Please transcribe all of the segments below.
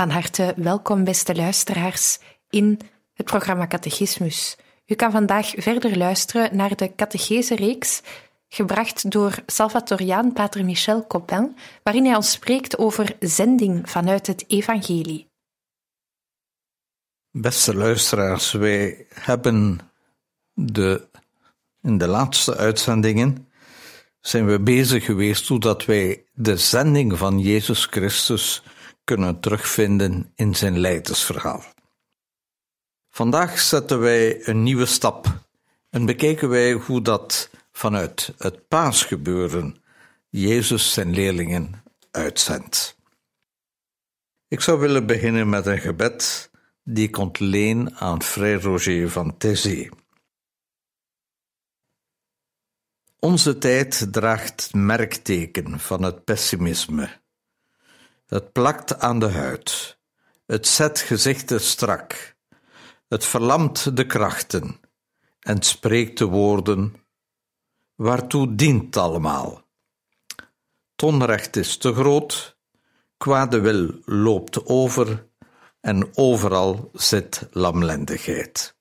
Van harte welkom, beste luisteraars, in het programma Catechismus. U kan vandaag verder luisteren naar de catechese-reeks, gebracht door Salvatoriaan Pater Michel Copin, waarin hij ons spreekt over zending vanuit het Evangelie. Beste luisteraars, wij hebben de, in de laatste uitzendingen zijn we bezig geweest hoe dat wij de zending van Jezus Christus kunnen terugvinden in zijn leidersverhaal. Vandaag zetten wij een nieuwe stap en bekijken wij hoe dat vanuit het paasgebeuren Jezus zijn leerlingen uitzendt. Ik zou willen beginnen met een gebed die ik ontleen aan Frère Roger van Thésée. Onze tijd draagt merkteken van het pessimisme het plakt aan de huid. Het zet gezichten strak. Het verlamt de krachten en spreekt de woorden: Waartoe dient allemaal? Tonrecht is te groot, kwade wil loopt over en overal zit lamlendigheid.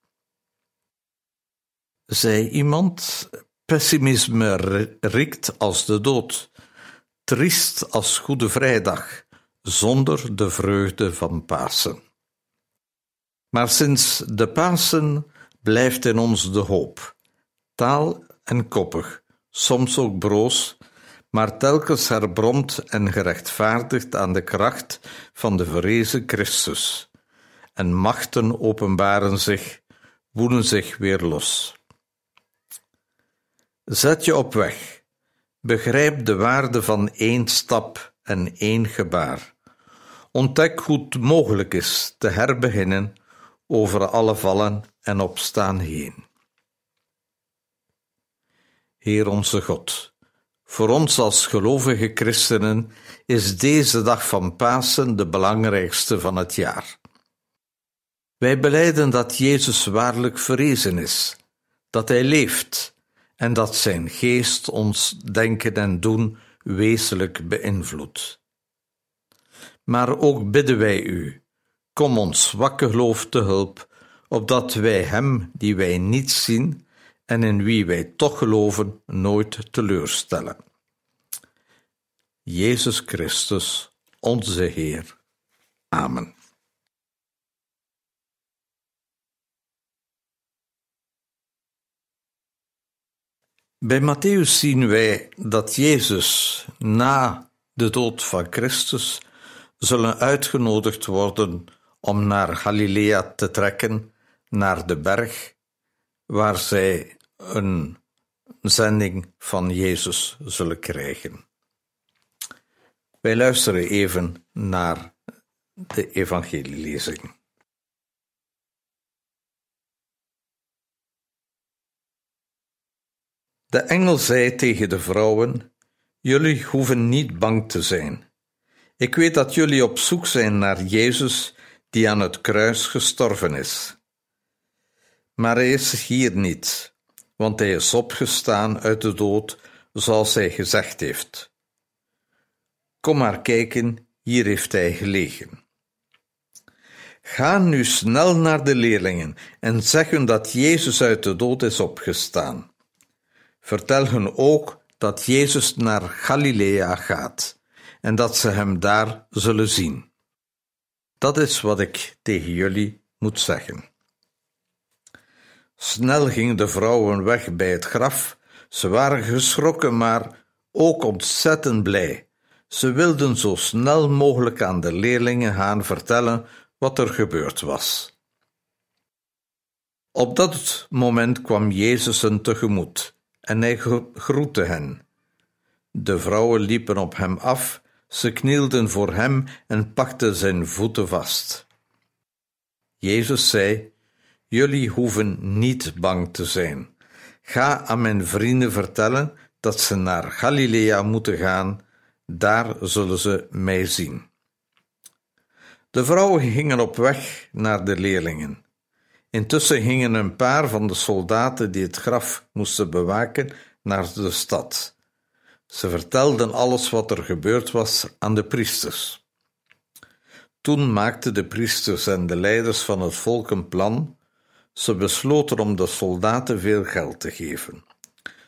Zei iemand: Pessimisme riekt als de dood, triest als Goede Vrijdag zonder de vreugde van Pasen. Maar sinds de Pasen blijft in ons de hoop, taal en koppig, soms ook broos, maar telkens herbromt en gerechtvaardigd aan de kracht van de verrezen Christus. En machten openbaren zich, woeden zich weer los. Zet je op weg, begrijp de waarde van één stap en één gebaar. Ontdek hoe het mogelijk is te herbeginnen over alle vallen en opstaan heen. Heer onze God, voor ons als gelovige christenen is deze dag van Pasen de belangrijkste van het jaar. Wij beleiden dat Jezus waarlijk verrezen is, dat Hij leeft en dat Zijn geest ons denken en doen wezenlijk beïnvloedt. Maar ook bidden wij u, kom ons zwakke geloof te hulp, opdat wij Hem, die wij niet zien en in wie wij toch geloven, nooit teleurstellen. Jezus Christus, onze Heer. Amen. Bij Matthäus zien wij dat Jezus na de dood van Christus zullen uitgenodigd worden om naar Galilea te trekken, naar de berg, waar zij een zending van Jezus zullen krijgen. Wij luisteren even naar de evangelielezing. De engel zei tegen de vrouwen: Jullie hoeven niet bang te zijn. Ik weet dat jullie op zoek zijn naar Jezus die aan het kruis gestorven is. Maar hij is hier niet, want hij is opgestaan uit de dood, zoals hij gezegd heeft. Kom maar kijken, hier heeft hij gelegen. Ga nu snel naar de leerlingen en zeg hun dat Jezus uit de dood is opgestaan. Vertel hun ook dat Jezus naar Galilea gaat en dat ze hem daar zullen zien. Dat is wat ik tegen jullie moet zeggen. Snel gingen de vrouwen weg bij het graf. Ze waren geschrokken, maar ook ontzettend blij. Ze wilden zo snel mogelijk aan de leerlingen gaan vertellen wat er gebeurd was. Op dat moment kwam Jezus hen tegemoet en hij groette hen. De vrouwen liepen op hem af, ze knielden voor hem en pakten zijn voeten vast. Jezus zei: Jullie hoeven niet bang te zijn. Ga aan mijn vrienden vertellen dat ze naar Galilea moeten gaan, daar zullen ze mij zien. De vrouwen gingen op weg naar de leerlingen. Intussen gingen een paar van de soldaten die het graf moesten bewaken naar de stad. Ze vertelden alles wat er gebeurd was aan de priesters. Toen maakten de priesters en de leiders van het volk een plan. Ze besloten om de soldaten veel geld te geven.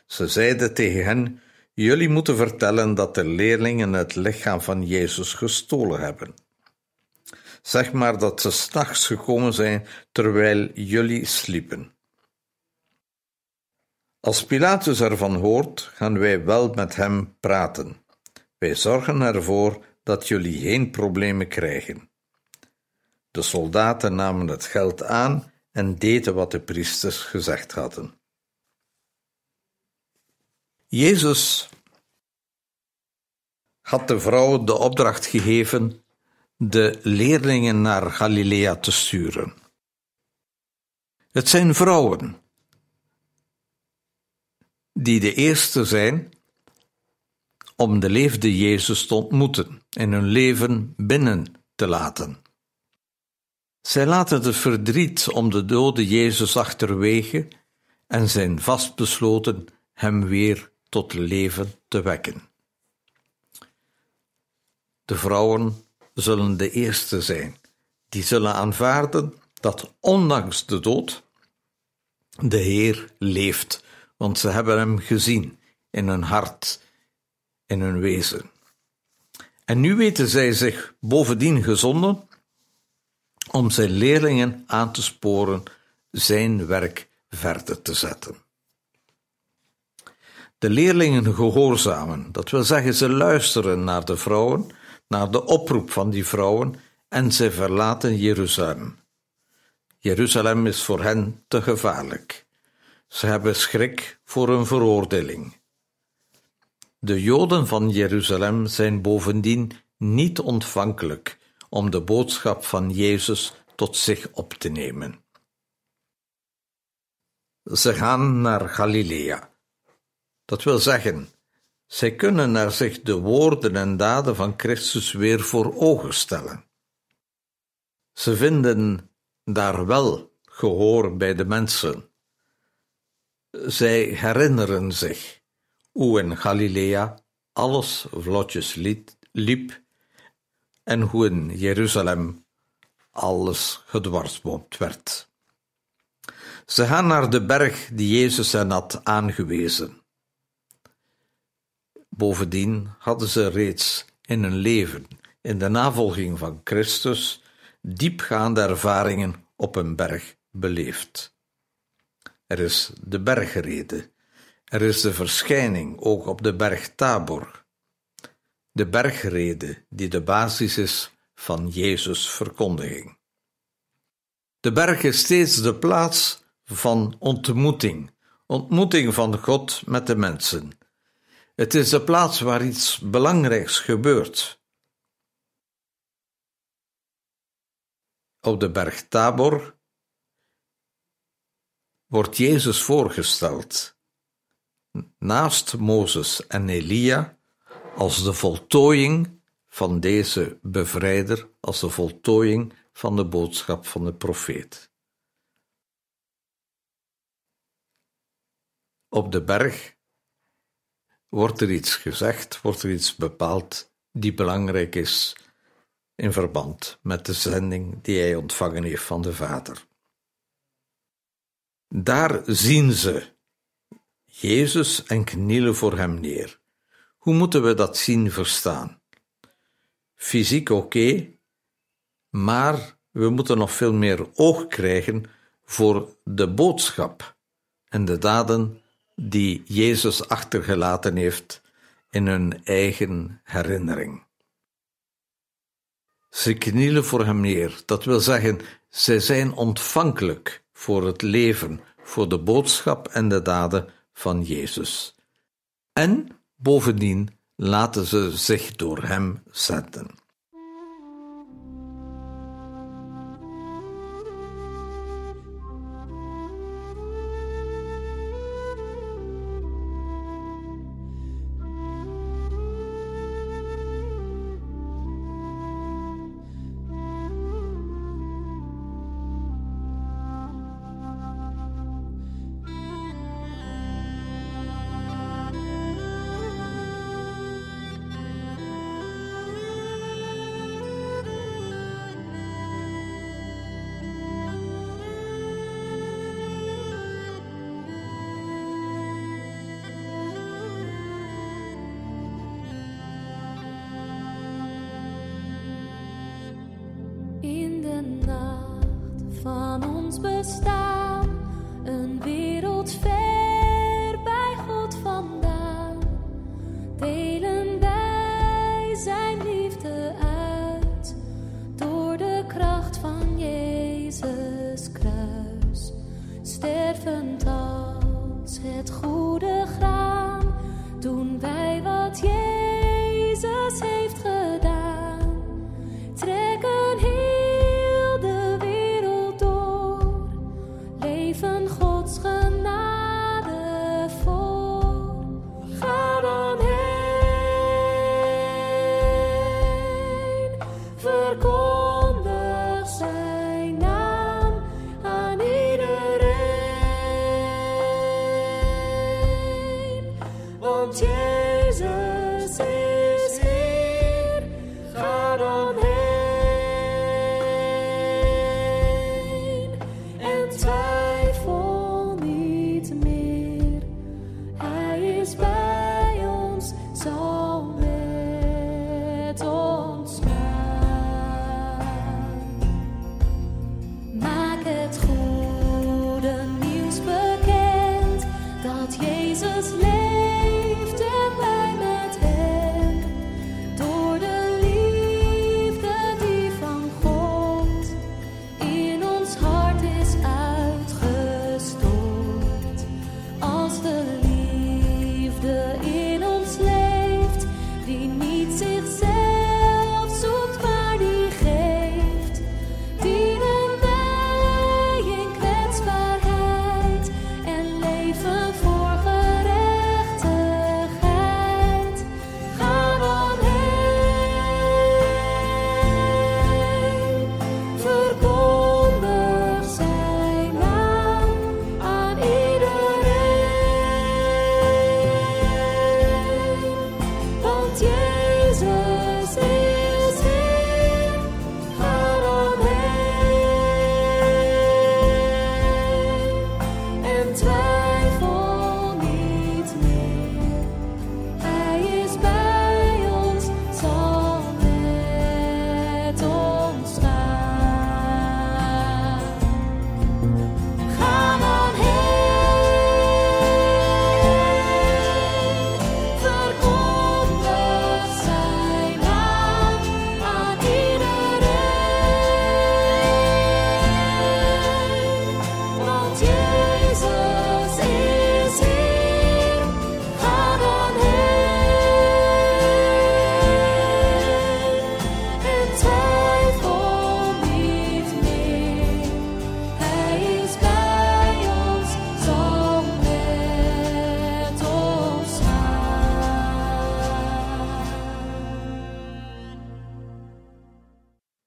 Ze zeiden tegen hen: Jullie moeten vertellen dat de leerlingen het lichaam van Jezus gestolen hebben. Zeg maar dat ze s'nachts gekomen zijn terwijl jullie sliepen. Als Pilatus ervan hoort, gaan wij wel met hem praten. Wij zorgen ervoor dat jullie geen problemen krijgen. De soldaten namen het geld aan en deden wat de priesters gezegd hadden. Jezus had de vrouw de opdracht gegeven de leerlingen naar Galilea te sturen. Het zijn vrouwen die de eerste zijn om de leefde Jezus te ontmoeten en hun leven binnen te laten. Zij laten het verdriet om de dode Jezus achterwege en zijn vastbesloten hem weer tot leven te wekken. De vrouwen zullen de eerste zijn die zullen aanvaarden dat ondanks de dood de Heer leeft, want ze hebben hem gezien in hun hart, in hun wezen. En nu weten zij zich bovendien gezonden om zijn leerlingen aan te sporen zijn werk verder te zetten. De leerlingen gehoorzamen, dat wil zeggen ze luisteren naar de vrouwen naar de oproep van die vrouwen en zij verlaten Jeruzalem. Jeruzalem is voor hen te gevaarlijk. Ze hebben schrik voor een veroordeling. De Joden van Jeruzalem zijn bovendien niet ontvankelijk om de boodschap van Jezus tot zich op te nemen. Ze gaan naar Galilea. Dat wil zeggen, zij kunnen naar zich de woorden en daden van Christus weer voor ogen stellen. Ze vinden daar wel gehoor bij de mensen. Zij herinneren zich hoe in Galilea alles vlotjes liep en hoe in Jeruzalem alles gedwarsboomd werd. Ze gaan naar de berg die Jezus hen had aangewezen. Bovendien hadden ze reeds in hun leven, in de navolging van Christus, diepgaande ervaringen op een berg beleefd. Er is de bergrede, er is de verschijning ook op de berg Tabor. De bergrede die de basis is van Jezus' verkondiging. De berg is steeds de plaats van ontmoeting, ontmoeting van God met de mensen het is de plaats waar iets belangrijks gebeurt. Op de berg Tabor wordt Jezus voorgesteld, naast Mozes en Elia, als de voltooiing van deze bevrijder, als de voltooiing van de boodschap van de profeet. Op de berg wordt er iets gezegd, wordt er iets bepaald die belangrijk is in verband met de zending die hij ontvangen heeft van de Vader. Daar zien ze Jezus en knielen voor hem neer. Hoe moeten we dat zien verstaan? fysiek oké, maar we moeten nog veel meer oog krijgen voor de boodschap en de daden die Jezus achtergelaten heeft in hun eigen herinnering. Ze knielen voor hem neer, dat wil zeggen, zij zijn ontvankelijk voor het leven, voor de boodschap en de daden van Jezus. En bovendien laten ze zich door hem zetten. ons bestaan.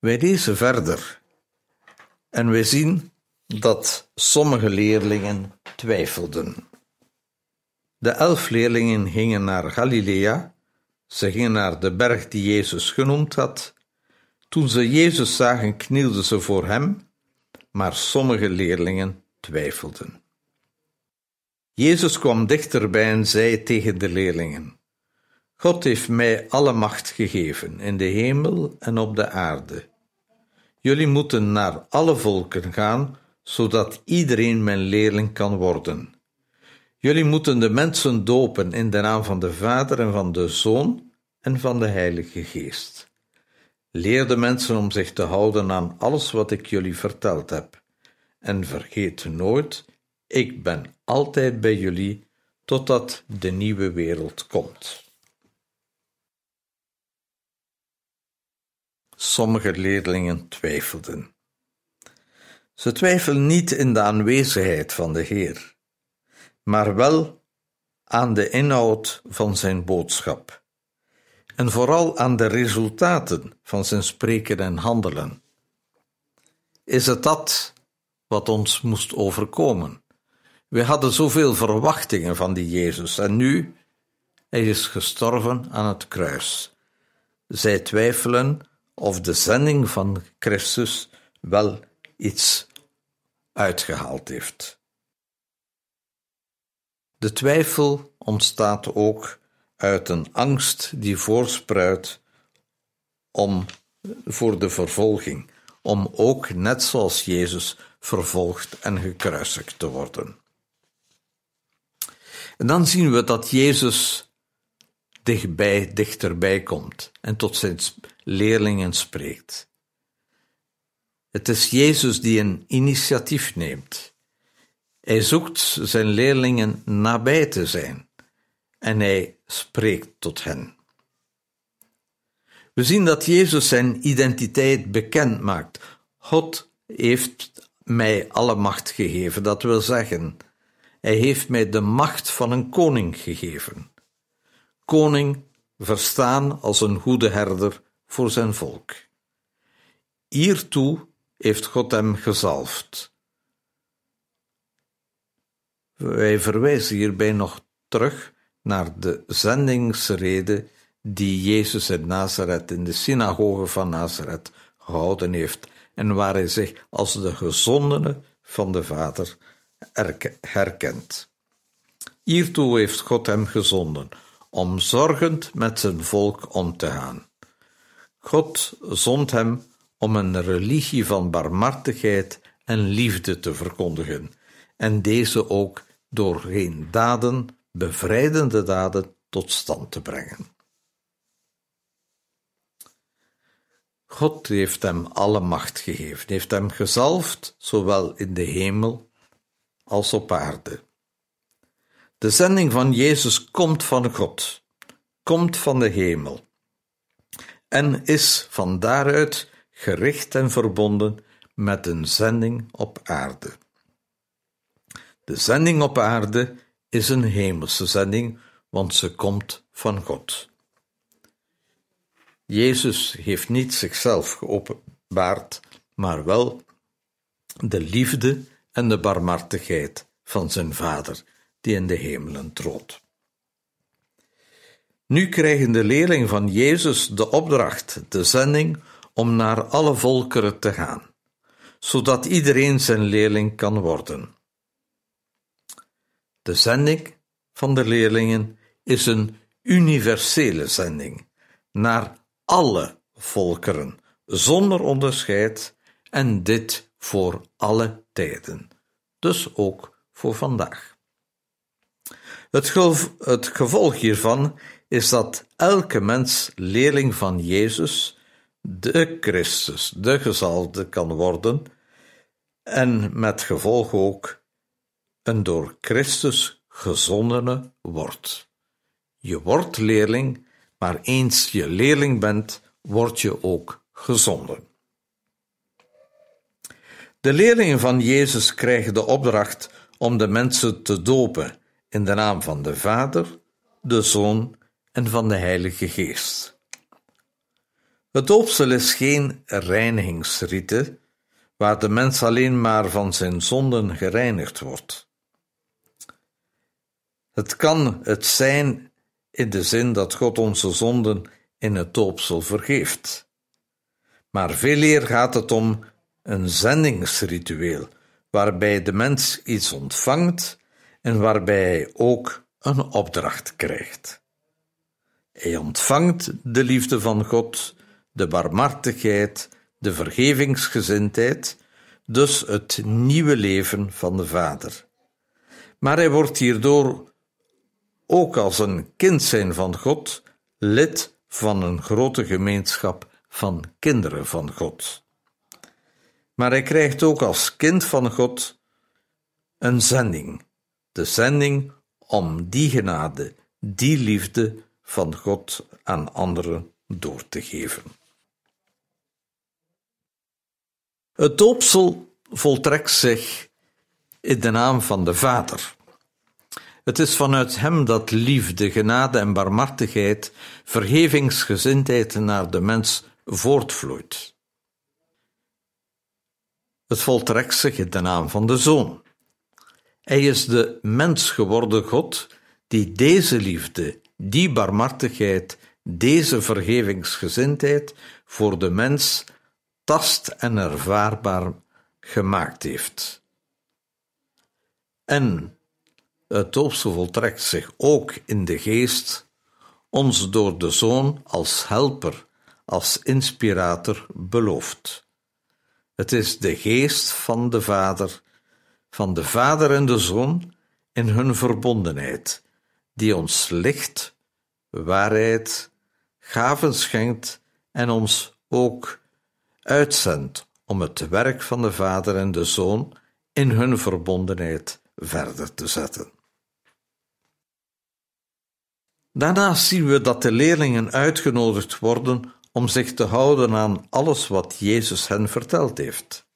Wij lezen verder en wij zien dat sommige leerlingen twijfelden. De elf leerlingen gingen naar Galilea, ze gingen naar de berg die Jezus genoemd had. Toen ze Jezus zagen, knielden ze voor hem, maar sommige leerlingen twijfelden. Jezus kwam dichterbij en zei tegen de leerlingen: God heeft mij alle macht gegeven in de hemel en op de aarde. Jullie moeten naar alle volken gaan, zodat iedereen mijn leerling kan worden. Jullie moeten de mensen dopen in de naam van de Vader en van de Zoon en van de Heilige Geest. Leer de mensen om zich te houden aan alles wat ik jullie verteld heb. En vergeet nooit, ik ben altijd bij jullie totdat de nieuwe wereld komt. Sommige leerlingen twijfelden. Ze twijfelden niet in de aanwezigheid van de Heer, maar wel aan de inhoud van zijn boodschap en vooral aan de resultaten van zijn spreken en handelen. Is het dat wat ons moest overkomen? We hadden zoveel verwachtingen van die Jezus en nu, hij is gestorven aan het kruis. Zij twijfelen of de zending van Christus wel iets uitgehaald heeft. De twijfel ontstaat ook uit een angst die voorspruit om, voor de vervolging, om ook net zoals Jezus vervolgd en gekruisigd te worden. En dan zien we dat Jezus dichtbij, dichterbij komt en tot zijn leerlingen spreekt. Het is Jezus die een initiatief neemt. Hij zoekt zijn leerlingen nabij te zijn en hij spreekt tot hen. We zien dat Jezus zijn identiteit bekend maakt. God heeft mij alle macht gegeven, dat wil zeggen, hij heeft mij de macht van een koning gegeven. Koning verstaan als een goede herder voor zijn volk. Hiertoe heeft God hem gezalfd. Wij verwijzen hierbij nog terug naar de zendingsrede die Jezus in Nazareth, in de synagoge van Nazareth, gehouden heeft en waar hij zich als de gezondene van de Vader herkent. Hiertoe heeft God hem gezonden, om zorgend met zijn volk om te gaan. God zond hem om een religie van barmhartigheid en liefde te verkondigen, en deze ook door geen daden, bevrijdende daden, tot stand te brengen. God heeft hem alle macht gegeven, heeft hem gezalfd, zowel in de hemel als op aarde. De zending van Jezus komt van God, komt van de hemel en is van daaruit gericht en verbonden met een zending op aarde. De zending op aarde is een hemelse zending, want ze komt van God. Jezus heeft niet zichzelf geopenbaard, maar wel de liefde en de barmhartigheid van zijn Vader, die in de hemelen troont. Nu krijgen de leerlingen van Jezus de opdracht, de zending, om naar alle volkeren te gaan, zodat iedereen zijn leerling kan worden. De zending van de leerlingen is een universele zending naar alle volkeren, zonder onderscheid, en dit voor alle tijden, dus ook voor vandaag. Het, gevolg hiervan is dat elke mens leerling van Jezus, de Christus, de gezalde kan worden, en met gevolg ook een door Christus gezondene wordt. Je wordt leerling, maar eens je leerling bent, word je ook gezonden. De leerlingen van Jezus krijgen de opdracht om de mensen te dopen in de naam van de Vader, de Zoon en van de Heilige Geest. Het doopsel is geen reinigingsrite waar de mens alleen maar van zijn zonden gereinigd wordt. Het kan het zijn in de zin dat God onze zonden in het doopsel vergeeft. Maar veel eer gaat het om een zendingsritueel, waarbij de mens iets ontvangt en waarbij hij ook een opdracht krijgt. Hij ontvangt de liefde van God, de barmhartigheid, de vergevingsgezindheid, dus het nieuwe leven van de Vader. Maar hij wordt hierdoor ook als een kind zijn van God lid van een grote gemeenschap van kinderen van God. Maar hij krijgt ook als kind van God een zending, de zending om die genade, die liefde van God aan anderen door te geven. Het doopsel voltrekt zich in de naam van de Vader. Het is vanuit Hem dat liefde, genade en barmhartigheid, vergevingsgezindheid naar de mens voortvloeit. Het voltrekt zich in de naam van de Zoon. Hij is de mens geworden God die deze liefde, die barmhartigheid, deze vergevingsgezindheid voor de mens tast en ervaarbaar gemaakt heeft. En het doopsel voltrekt zich ook in de geest, ons door de Zoon als helper, als inspirator belooft. Het is de geest van de Vader, van de Vader en de Zoon in hun verbondenheid, die ons licht, waarheid, gaven schenkt en ons ook uitzendt om het werk van de Vader en de Zoon in hun verbondenheid verder te zetten. Daarnaast zien we dat de leerlingen uitgenodigd worden om zich te houden aan alles wat Jezus hen verteld heeft.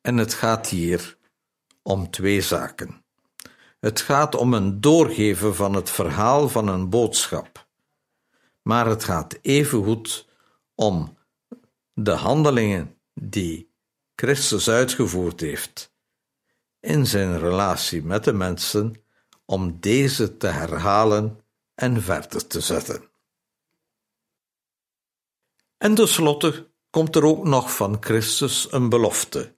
En het gaat hier om twee zaken. Het gaat om een doorgeven van het verhaal van een boodschap, maar het gaat evengoed om de handelingen die Christus uitgevoerd heeft in zijn relatie met de mensen, om deze te herhalen en verder te zetten. En tenslotte komt er ook nog van Christus een belofte.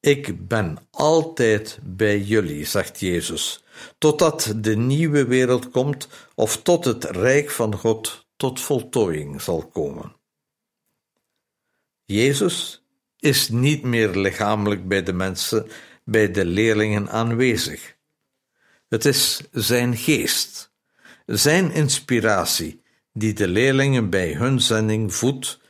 Ik ben altijd bij jullie, zegt Jezus, totdat de nieuwe wereld komt of tot het rijk van God tot voltooiing zal komen. Jezus is niet meer lichamelijk bij de mensen, bij de leerlingen aanwezig. Het is zijn geest, zijn inspiratie, die de leerlingen bij hun zending voedt,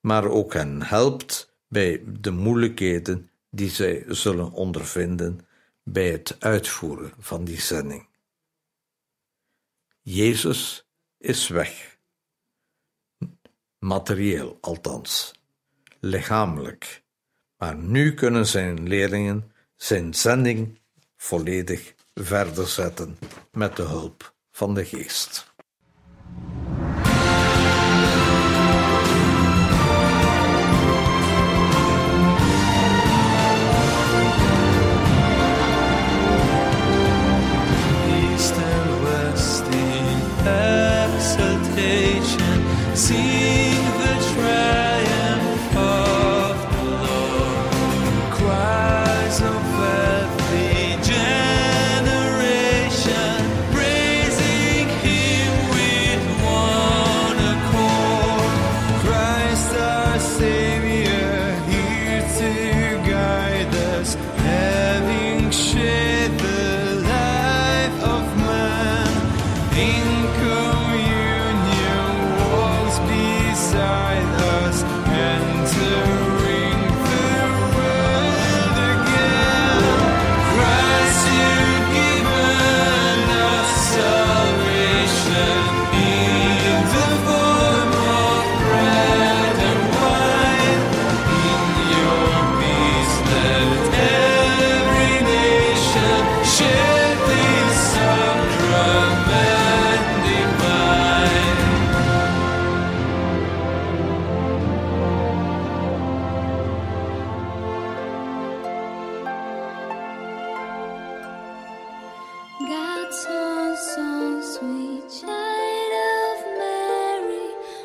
maar ook hen helpt bij de moeilijkheden die zij zullen ondervinden bij het uitvoeren van die zending. Jezus is weg, materieel althans lichamelijk, maar nu kunnen zijn leerlingen zijn zending volledig verder zetten met de hulp van de geest.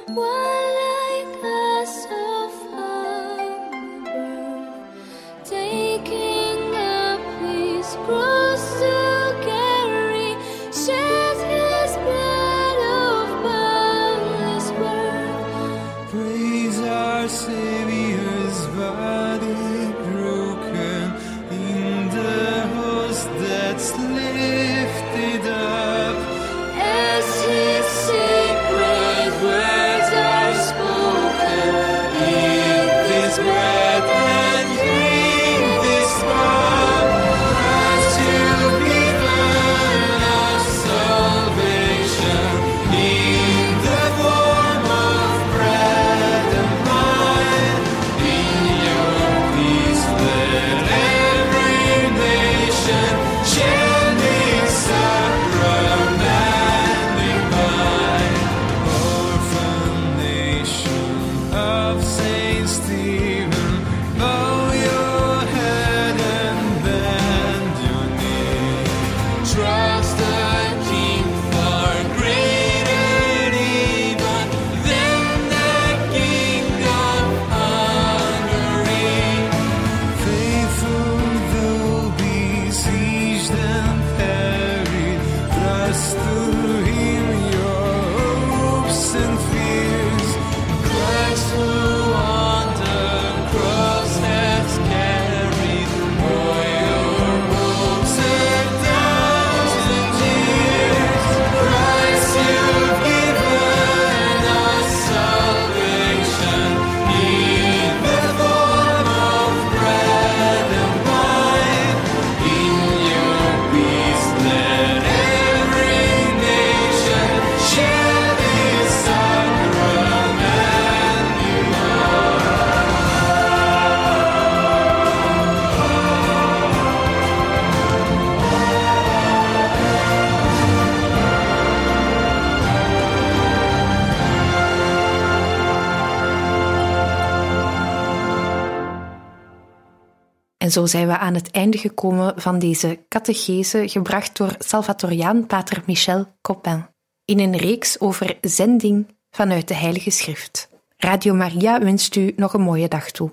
我 Zo zijn we aan het einde gekomen van deze catechese, gebracht door Salvatoriaan pater Michel Copin, in een reeks over zending vanuit de Heilige Schrift. Radio Maria wenst u nog een mooie dag toe.